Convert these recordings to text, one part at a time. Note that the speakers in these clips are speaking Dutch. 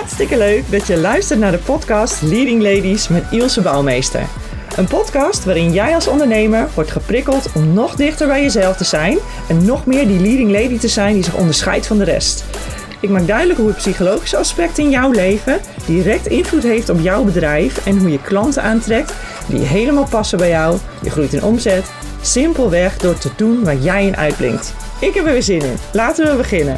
Hartstikke leuk dat je luistert naar de podcast Leading Ladies met Ilse Bouwmeester. Een podcast waarin jij als ondernemer wordt geprikkeld om nog dichter bij jezelf te zijn en nog meer die leading lady te zijn die zich onderscheidt van de rest. Ik maak duidelijk hoe het psychologische aspect in jouw leven direct invloed heeft op jouw bedrijf en hoe je klanten aantrekt die helemaal passen bij jou. Je groeit in omzet, simpelweg door te doen waar jij in uitblinkt. Ik heb er weer zin in. Laten we beginnen.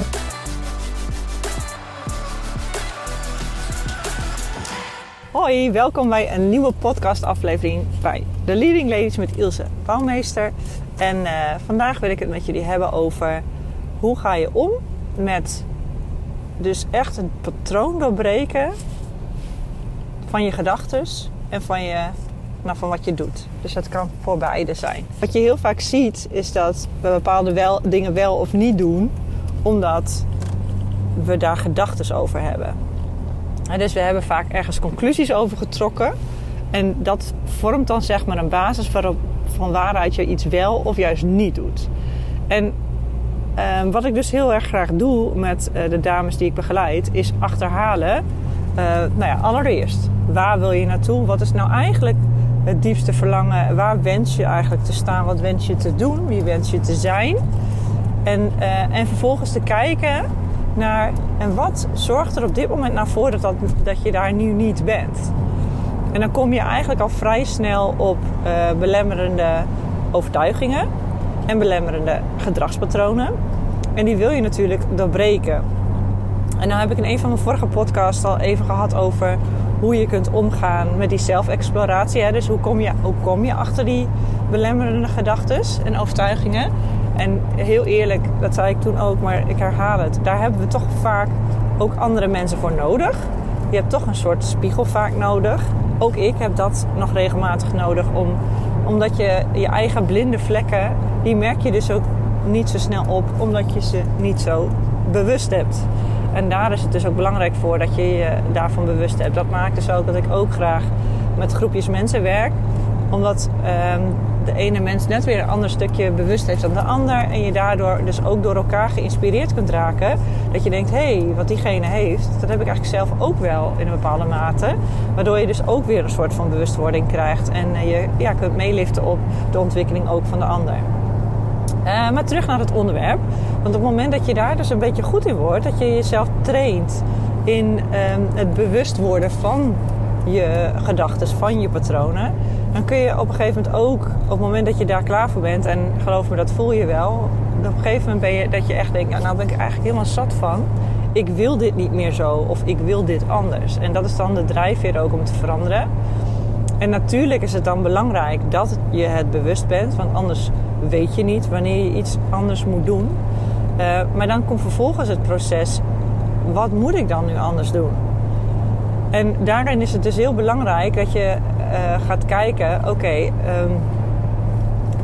Hoi, welkom bij een nieuwe podcastaflevering bij The Leading Ladies met Ilse Bouwmeester. En uh, vandaag wil ik het met jullie hebben over hoe ga je om met dus echt een patroon doorbreken van je gedachten en van, je, nou, van wat je doet. Dus dat kan voor beide zijn. Wat je heel vaak ziet is dat we bepaalde wel, dingen wel of niet doen omdat we daar gedachten over hebben. Dus we hebben vaak ergens conclusies over getrokken. En dat vormt dan zeg maar een basis waarop, van waaruit je iets wel of juist niet doet. En uh, wat ik dus heel erg graag doe met uh, de dames die ik begeleid, is achterhalen. Uh, nou ja, allereerst, waar wil je naartoe? Wat is nou eigenlijk het diepste verlangen? Waar wens je eigenlijk te staan? Wat wens je te doen? Wie wens je te zijn? En, uh, en vervolgens te kijken naar en wat zorgt er op dit moment naar voor dat, dat, dat je daar nu niet bent. En dan kom je eigenlijk al vrij snel op belemmerende overtuigingen en belemmerende gedragspatronen. En die wil je natuurlijk doorbreken. En nou heb ik in een van mijn vorige podcasts al even gehad over hoe je kunt omgaan met die zelfexploratie. Dus hoe kom, je, hoe kom je achter die belemmerende gedachten en overtuigingen? En heel eerlijk, dat zei ik toen ook, maar ik herhaal het. Daar hebben we toch vaak ook andere mensen voor nodig. Je hebt toch een soort spiegel vaak nodig. Ook ik heb dat nog regelmatig nodig om omdat je je eigen blinde vlekken, die merk je dus ook niet zo snel op, omdat je ze niet zo bewust hebt. En daar is het dus ook belangrijk voor dat je je daarvan bewust hebt. Dat maakt dus ook dat ik ook graag met groepjes mensen werk. Omdat um, de ene mens net weer een ander stukje bewust heeft dan de ander. En je daardoor dus ook door elkaar geïnspireerd kunt raken. Dat je denkt, hé, hey, wat diegene heeft, dat heb ik eigenlijk zelf ook wel in een bepaalde mate. Waardoor je dus ook weer een soort van bewustwording krijgt. En je ja, kunt meeliften op de ontwikkeling ook van de ander. Uh, maar terug naar het onderwerp. Want op het moment dat je daar dus een beetje goed in wordt, dat je jezelf traint in um, het bewust worden van je gedachten, van je patronen, dan kun je op een gegeven moment ook, op het moment dat je daar klaar voor bent, en geloof me, dat voel je wel, op een gegeven moment ben je dat je echt denkt, nou, ben ik eigenlijk helemaal zat van. Ik wil dit niet meer zo of ik wil dit anders. En dat is dan de drijfveer ook om te veranderen. En natuurlijk is het dan belangrijk dat je het bewust bent, want anders weet je niet wanneer je iets anders moet doen. Uh, maar dan komt vervolgens het proces: wat moet ik dan nu anders doen? En daarin is het dus heel belangrijk dat je gaat kijken: oké, um,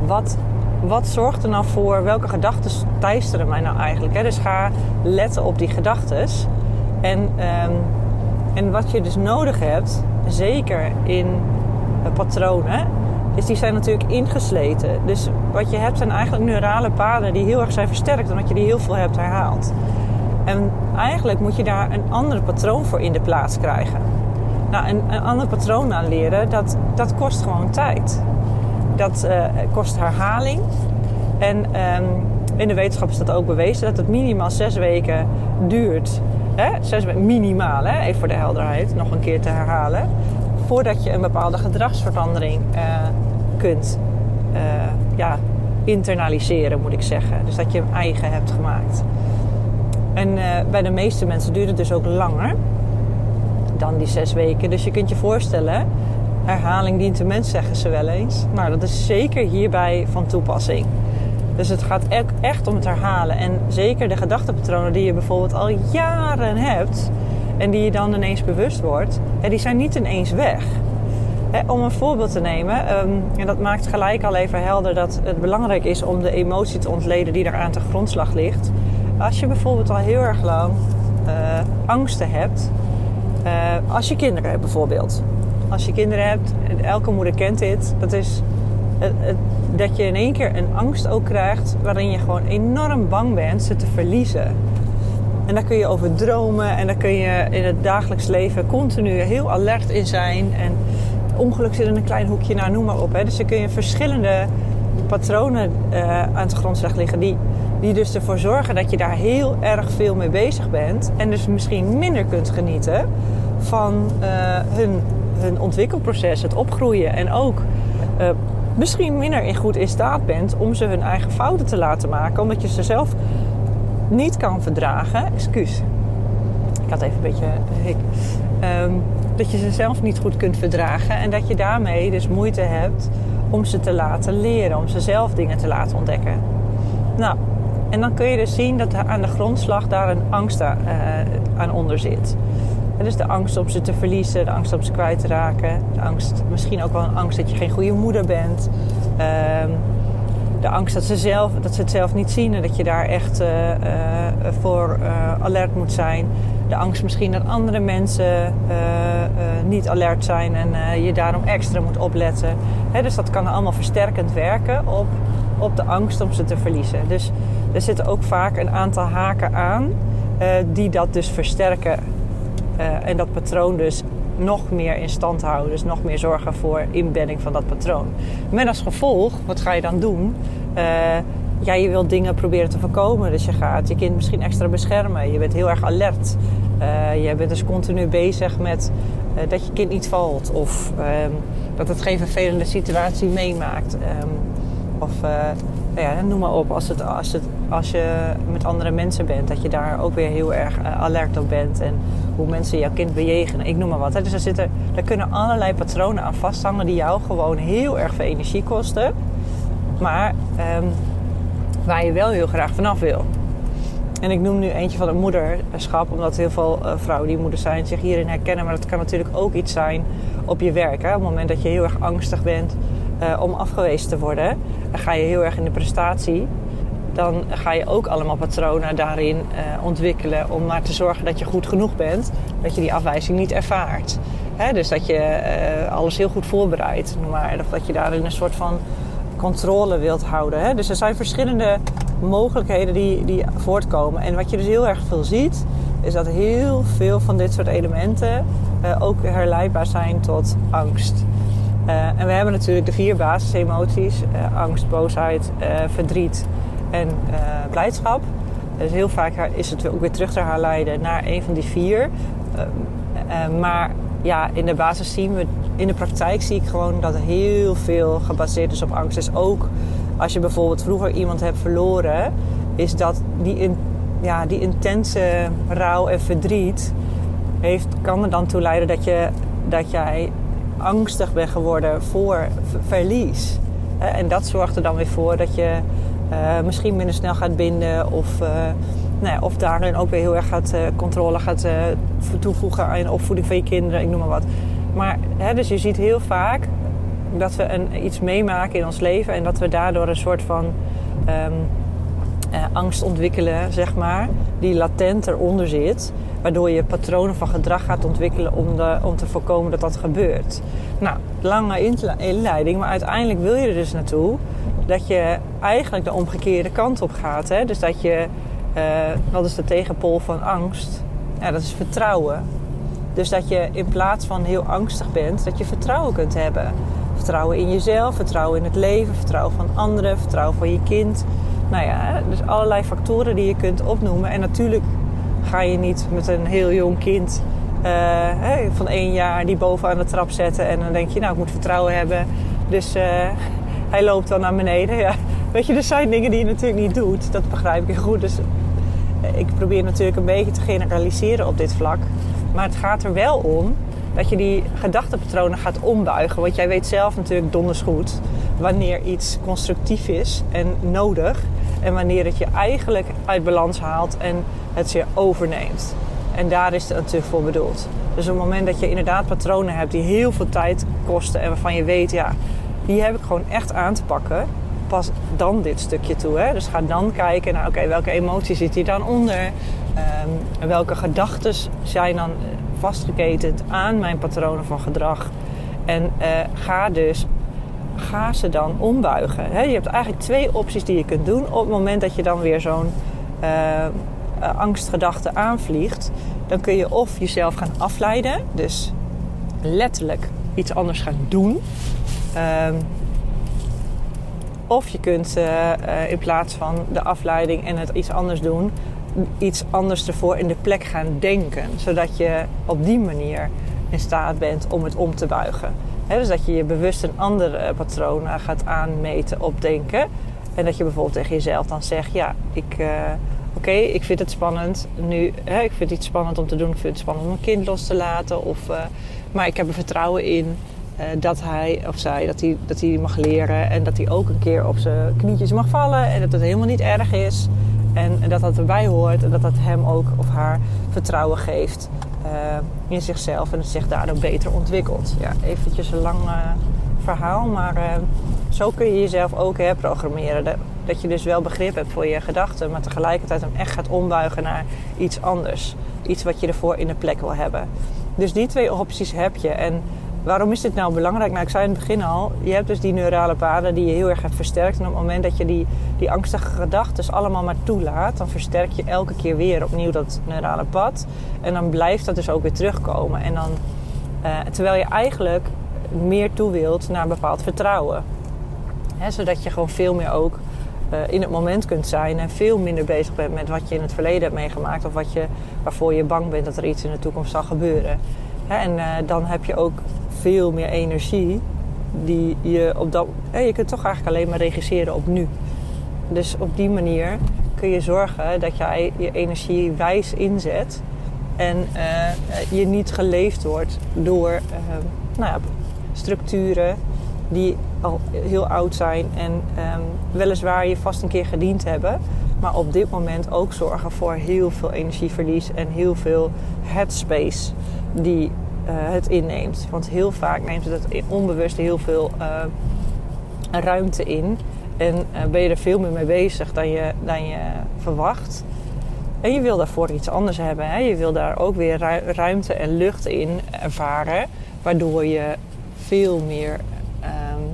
wat, wat zorgt er nou voor? Welke gedachten teisteren mij nou eigenlijk? Hè? Dus ga letten op die gedachten. En, um, en wat je dus nodig hebt, zeker in uh, patronen, is die zijn natuurlijk ingesleten. Dus wat je hebt zijn eigenlijk neurale paden die heel erg zijn versterkt omdat je die heel veel hebt herhaald. En eigenlijk moet je daar een ander patroon voor in de plaats krijgen. Nou, een, ander patroon aanleren, dat, dat kost gewoon tijd. Dat uh, kost herhaling. En um, in de wetenschap is dat ook bewezen dat het minimaal zes weken duurt. Hè? Zes weken minimaal, hè? even voor de helderheid, nog een keer te herhalen. Voordat je een bepaalde gedragsverandering uh, kunt uh, ja, internaliseren, moet ik zeggen. Dus dat je hem eigen hebt gemaakt. En bij de meeste mensen duurt het dus ook langer dan die zes weken. Dus je kunt je voorstellen, herhaling dient de mens, zeggen ze wel eens. Maar dat is zeker hierbij van toepassing. Dus het gaat e-, echt om het herhalen. En zeker de gedachtenpatronen die je bijvoorbeeld al jaren hebt... en die je dan ineens bewust wordt... die zijn niet ineens weg. Om een voorbeeld te nemen, um, en dat maakt gelijk al even helder dat het belangrijk is om de emotie te ontleden die daar aan de grondslag ligt. Als je bijvoorbeeld al heel erg lang uh, angsten hebt, uh, als je kinderen hebt bijvoorbeeld. Als je kinderen hebt, elke moeder kent dit, dat is dat je in één keer een angst ook krijgt waarin je gewoon enorm bang bent ze te verliezen. En daar kun je over dromen en daar kun je in het dagelijks leven continu heel alert in zijn. En ongeluk zit in een klein hoekje, nou noem maar op. Hè. Dus dan kun je verschillende patronen uh, aan het grondslag liggen die, die dus ervoor zorgen dat je daar heel erg veel mee bezig bent. En dus misschien minder kunt genieten van uh, hun, hun ontwikkelproces, het opgroeien. En ook uh, misschien minder in goed in staat bent om ze hun eigen fouten te laten maken. Omdat je ze zelf niet kan verdragen. Excuus. Ik had even een beetje hik. Um, dat je ze zelf niet goed kunt verdragen. En dat je daarmee dus moeite hebt om ze te laten leren. Om ze zelf dingen te laten ontdekken. Nou, en dan kun je dus zien dat aan de grondslag daar een angst aan, uh, aan onder zit. Dus de angst om ze te verliezen, de angst om ze kwijt te raken. De angst, misschien ook wel een angst dat je geen goede moeder bent. Um, de angst dat ze, zelf, dat ze het zelf niet zien en dat je daar echt uh, uh, voor alert moet zijn. De angst misschien dat andere mensen niet alert zijn en je daarom extra moet opletten. Dus dat kan allemaal versterkend werken op, op de angst om ze te verliezen. Dus er zitten ook vaak een aantal haken aan die dat dus versterken. en dat patroon dus nog meer in stand houden. Dus nog meer zorgen voor inbedding van dat patroon. Met als gevolg, wat ga je dan doen? Uh, ja, je wilt dingen proberen te voorkomen. Dus je gaat je kind misschien extra beschermen. Je bent heel erg alert. Je bent dus continu bezig met dat je kind niet valt. Of um, dat het geen vervelende situatie meemaakt. Um, of ja, noem maar op. Als, het, als, het, als je met andere mensen bent, dat je daar ook weer heel erg alert op bent. En hoe mensen jouw kind bejegenen. Ik noem maar wat. Hè. Dus er, zitten, er kunnen allerlei patronen aan vasthangen die jou gewoon heel erg veel energie kosten. Maar um, waar je wel heel graag vanaf wil. En ik noem nu eentje van het moederschap, omdat heel veel uh, vrouwen die moeder zijn zich hierin herkennen. Maar dat kan natuurlijk ook iets zijn op je werk. Hè. Op het moment dat je heel erg angstig bent uh, om afgewezen te worden, dan ga je heel erg in de prestatie dan ga je ook allemaal patronen daarin uh, ontwikkelen om maar te zorgen dat je goed genoeg bent, dat je die afwijzing niet ervaart. Dus dat je uh, alles heel goed voorbereidt, maar, of dat je daarin een soort van controle wilt houden. Dus er zijn verschillende mogelijkheden die, die voortkomen. En wat je dus heel erg veel ziet, is dat heel veel van dit soort elementen ook herleidbaar zijn tot angst. En we hebben natuurlijk de vier basisemoties: angst, boosheid, verdriet en blijdschap. Dus heel vaak is het ook weer terug te herleiden naar een van die vier. Maar ja, in de basis zien we, in de praktijk zie ik gewoon dat heel veel gebaseerd is op angst. Dus ook als je bijvoorbeeld vroeger iemand hebt verloren, is dat die, in, ja, die intense rouw en verdriet heeft, kan er dan toe leiden dat, je, dat jij angstig bent geworden voor verlies. En dat zorgt er dan weer voor dat je uh, misschien minder snel gaat binden. Of, uh, nou ja, of daarin ook weer heel erg gaat, uh, controle gaat toevoegen aan de opvoeding van je kinderen. Ik noem maar wat. Maar hè, dus je ziet heel vaak dat we een, iets meemaken in ons leven. En dat we daardoor een soort van um, angst ontwikkelen, zeg maar. Die latent eronder zit. Waardoor je patronen van gedrag gaat ontwikkelen om, om te voorkomen dat dat gebeurt. Nou, lange inleiding, maar uiteindelijk wil je er dus naartoe dat je eigenlijk de omgekeerde kant op gaat. Hè? Dus dat je, wat is de tegenpol van angst? Ja, dat is vertrouwen. Dus dat je in plaats van heel angstig bent, dat je vertrouwen kunt hebben. Vertrouwen in jezelf, vertrouwen in het leven, vertrouwen van anderen, vertrouwen van je kind. Nou ja, dus allerlei factoren die je kunt opnoemen. En natuurlijk ga je niet met een heel jong kind uh, van één jaar die boven aan de trap zetten. En dan denk je, nou, ik moet vertrouwen hebben. Dus uh, hij loopt dan naar beneden. Ja. Weet je, er zijn dingen die je natuurlijk niet doet. Dat begrijp ik goed. Dus ik probeer natuurlijk een beetje te generaliseren op dit vlak. Maar het gaat er wel om dat je die gedachtepatronen gaat ombuigen. Want jij weet zelf natuurlijk donders goed wanneer iets constructief is en nodig. En wanneer het je eigenlijk uit balans haalt en het je overneemt. En daar is het natuurlijk voor bedoeld. Dus op het moment dat je inderdaad patronen hebt die heel veel tijd kosten en waarvan je weet, ja, die heb ik gewoon echt aan te pakken. Pas dan dit stukje toe. Hè? Dus ga dan kijken naar oké, welke emotie zit hier dan onder? Um, welke gedachten zijn dan vastgeketend aan mijn patronen van gedrag? En uh, ga dus ga ze dan ombuigen. Je hebt eigenlijk twee opties die je kunt doen op het moment dat je dan weer zo'n uh, uh, angstgedachte aanvliegt, dan kun je of jezelf gaan afleiden, dus letterlijk iets anders gaan doen. Ehm, of je kunt uh, in plaats van de afleiding en het iets anders doen, iets anders ervoor in de plek gaan denken. Zodat je op die manier in staat bent om het om te buigen. Dus dat je je bewust een ander patroon gaat aanmeten op denken. En dat je bijvoorbeeld tegen jezelf dan zegt: Ja, ik, uh, oké, ik vind het spannend. Nu, ik vind het spannend om te doen. Ik vind het spannend om een kind los te laten. Of, maar ik heb er vertrouwen in dat hij of zij dat hij, dat hij mag leren. En dat hij ook een keer op zijn knietjes mag vallen. En dat het helemaal niet erg is. En, en dat dat erbij hoort. En dat dat hem ook of haar vertrouwen geeft in zichzelf. En het zich daardoor beter ontwikkelt. Ja, eventjes een lang verhaal. Maar zo kun je jezelf ook herprogrammeren. Dat, dat je dus wel begrip hebt voor je gedachten, maar tegelijkertijd hem echt gaat ombuigen naar iets anders. Iets wat je ervoor in de plek wil hebben. Dus die twee opties heb je. En waarom is dit nou belangrijk? Nou, ik zei in het begin al, je hebt dus die neurale paden die je heel erg hebt versterkt. En op het moment dat je die, die angstige gedachten allemaal maar toelaat, dan versterk je elke keer weer opnieuw dat neurale pad. En dan blijft dat dus ook weer terugkomen. En dan, uh, terwijl je eigenlijk meer toe wilt naar bepaald vertrouwen zodat je gewoon veel meer ook uh, in het moment kunt zijn en veel minder bezig bent met wat je in het verleden hebt meegemaakt of wat je, waarvoor je bang bent dat er iets in de toekomst zal gebeuren. en uh, dan heb je ook veel meer energie die je op dat. je kunt toch eigenlijk alleen maar regisseren op nu. Dus op die manier kun je zorgen dat jij je energie wijs inzet en uh, je niet geleefd wordt door nou ja, structuren die al heel oud zijn en um, weliswaar je vast een keer gediend hebben. Maar op dit moment ook zorgen voor heel veel energieverlies en heel veel headspace die het inneemt. Want heel vaak neemt het onbewust heel veel uh, ruimte in. En uh, ben je er veel meer mee bezig dan je, dan je verwacht. En je wil daarvoor iets anders hebben. Hè? Je wil daar ook weer ruimte en lucht in ervaren. Waardoor je veel meer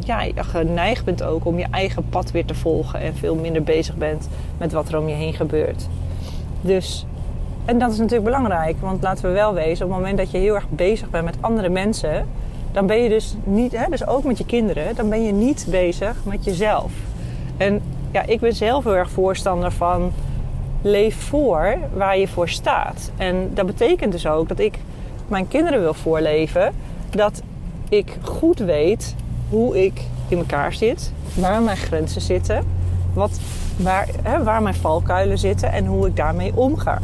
ja, geneigd bent ook om je eigen pad weer te volgen en veel minder bezig bent met wat er om je heen gebeurt. Dus, en dat is natuurlijk belangrijk, want laten we wel wezen, op het moment dat je heel erg bezig bent met andere mensen, dan ben je dus niet, hè, dus ook met je kinderen, dan ben je niet bezig met jezelf. En ja, ik ben zelf heel erg voorstander van leef voor waar je voor staat. En dat betekent dus ook dat ik mijn kinderen wil voorleven dat ik goed weet hoe ik in elkaar zit, waar mijn grenzen zitten, wat, waar, hè, waar mijn valkuilen zitten en hoe ik daarmee omga.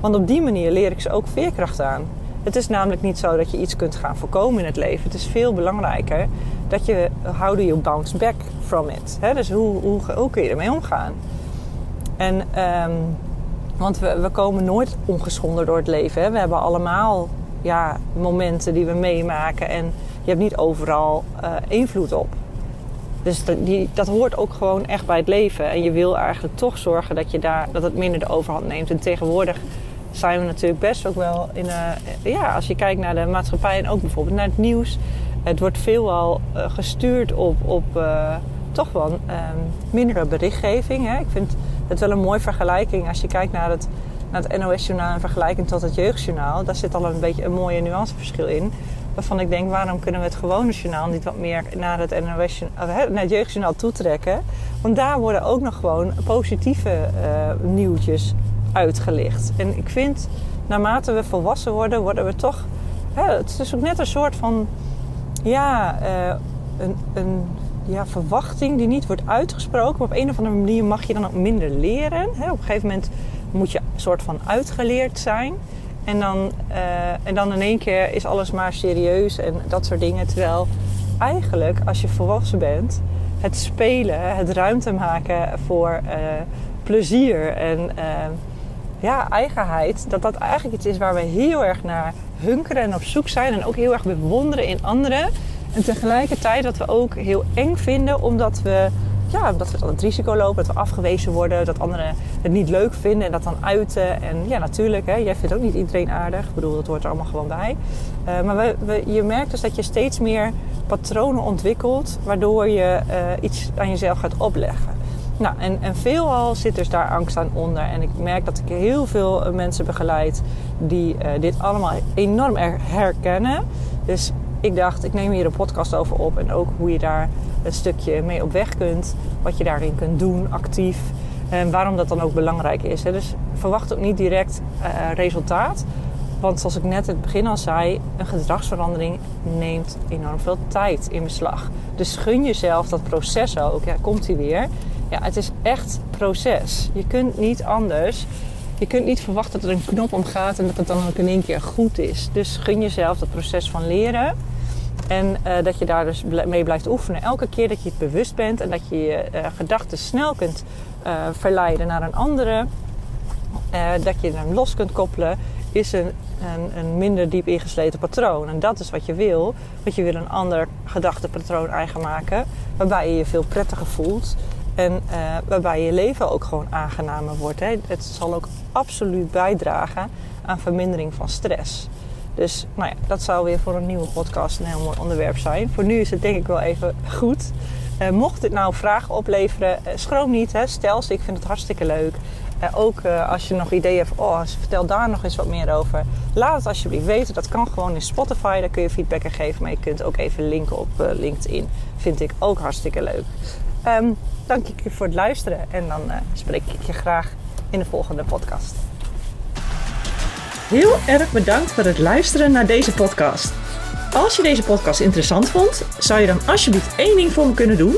Want op die manier leer ik ze ook veerkracht aan. Het is namelijk niet zo dat je iets kunt gaan voorkomen in het leven. Het is veel belangrijker dat je how do you bounce back from it. Dus hoe, hoe, kun je ermee omgaan? En, um, want we, we komen nooit ongeschonden door het leven. We hebben allemaal ja, momenten die we meemaken en je hebt niet overal uh, invloed op. Dus dat, die, dat hoort ook gewoon echt bij het leven. En je wil eigenlijk toch zorgen dat, je daar, dat het minder de overhand neemt. En tegenwoordig zijn we natuurlijk best ook wel in... Uh, ja, als je kijkt naar de maatschappij en ook bijvoorbeeld naar het nieuws. Het wordt veelal uh, gestuurd op, op uh, toch wel um, mindere berichtgeving. Hè? Ik vind het wel een mooie vergelijking als je kijkt naar het, naar het NOS-journaal in vergelijking tot het jeugdjournaal. Daar zit al een beetje een mooie nuanceverschil in waarvan ik denk, waarom kunnen we het gewone journaal niet wat meer naar het, NOS, naar het jeugdjournaal toetrekken? Want daar worden ook nog gewoon positieve nieuwtjes uitgelicht. En ik vind, naarmate we volwassen worden, worden we toch... Hè, het is ook net een soort van... Ja, uh, een, een ja, verwachting die niet wordt uitgesproken. Maar op een of andere manier mag je dan ook minder leren. Hè? Op een gegeven moment moet je een soort van uitgeleerd zijn. En dan, uh, en dan in één keer is alles maar serieus en dat soort dingen. Terwijl eigenlijk, als je volwassen bent, het spelen, het ruimte maken voor uh, plezier en ja, eigenheid, dat dat eigenlijk iets is waar we heel erg naar hunkeren en op zoek zijn. En ook heel erg bewonderen in anderen. En tegelijkertijd dat we ook heel eng vinden, omdat we ja, dat we dan het risico lopen, dat we afgewezen worden, dat anderen het niet leuk vinden en dat dan uiten. En ja, natuurlijk, hè, jij vindt ook niet iedereen aardig. Ik bedoel, dat hoort er allemaal gewoon bij. Uh, maar we, we, je merkt dus dat je steeds meer patronen ontwikkelt, waardoor je uh, iets aan jezelf gaat opleggen. Nou, en, en veelal zit dus daar angst aan onder. En ik merk dat ik heel veel mensen begeleid die uh, dit allemaal enorm herkennen. Dus ik dacht, ik neem hier een podcast over op. En ook hoe je daar een stukje mee op weg kunt. Wat je daarin kunt doen, actief. En waarom dat dan ook belangrijk is. Dus verwacht ook niet direct uh, resultaat. Want zoals ik net in het begin al zei, een gedragsverandering neemt enorm veel tijd in beslag. Dus gun jezelf dat proces ook. Ja, komt hij weer. Ja, het is echt proces. Je kunt niet anders. Je kunt niet verwachten dat er een knop omgaat en dat het dan ook in één keer goed is. Dus gun jezelf dat proces van leren. En uh, dat je daar dus mee blijft oefenen. Elke keer dat je het bewust bent en dat je je uh, gedachten snel kunt uh, verleiden naar een andere. dat je hem los kunt koppelen, is een, een, een, minder diep ingesleten patroon. En dat is wat je wil. Want je wil een ander gedachtepatroon eigen maken. Waarbij je je veel prettiger voelt. En waarbij je leven ook gewoon aangenamer wordt. Hè. Het zal ook absoluut bijdragen aan vermindering van stress. Dus nou ja, dat zou weer voor een nieuwe podcast een heel mooi onderwerp zijn. Voor nu is het denk ik wel even goed. Uh, mocht dit nou vragen opleveren, uh, schroom niet. Hè. Stel ze, ik vind het hartstikke leuk. Ook als je nog ideeën hebt, oh, vertel daar nog eens wat meer over. Laat het alsjeblieft weten. Dat kan gewoon in Spotify. Daar kun je feedback aan geven. Maar je kunt ook even linken op LinkedIn. Vind ik ook hartstikke leuk. Um, dank je voor het luisteren. En dan spreek ik je graag in de volgende podcast. Heel erg bedankt voor het luisteren naar deze podcast. Als je deze podcast interessant vond, zou je dan alsjeblieft één ding voor me kunnen doen?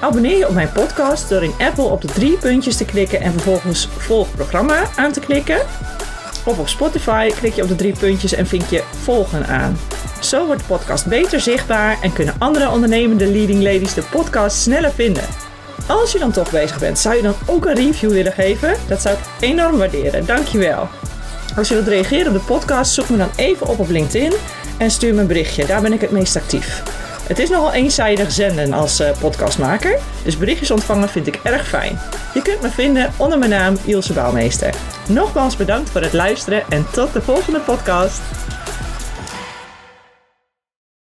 Abonneer je op mijn podcast door in Apple op de drie puntjes te klikken en vervolgens volg programma aan te klikken. Of op Spotify klik je op de drie puntjes en vind je volgen aan. Zo wordt de podcast beter zichtbaar en kunnen andere ondernemende leading ladies de podcast sneller vinden. Als je dan toch bezig bent, zou je dan ook een review willen geven? Dat zou ik enorm waarderen. Dankjewel. Als je wilt reageren op de podcast, zoek me dan even op op LinkedIn en stuur me een berichtje. Daar ben ik het meest actief. Het is nogal eenzijdig zenden als uh, podcastmaker, dus berichtjes ontvangen vind ik erg fijn. Je kunt me vinden onder mijn naam Ilse Bouwmeester. Nogmaals bedankt voor het luisteren en tot de volgende podcast.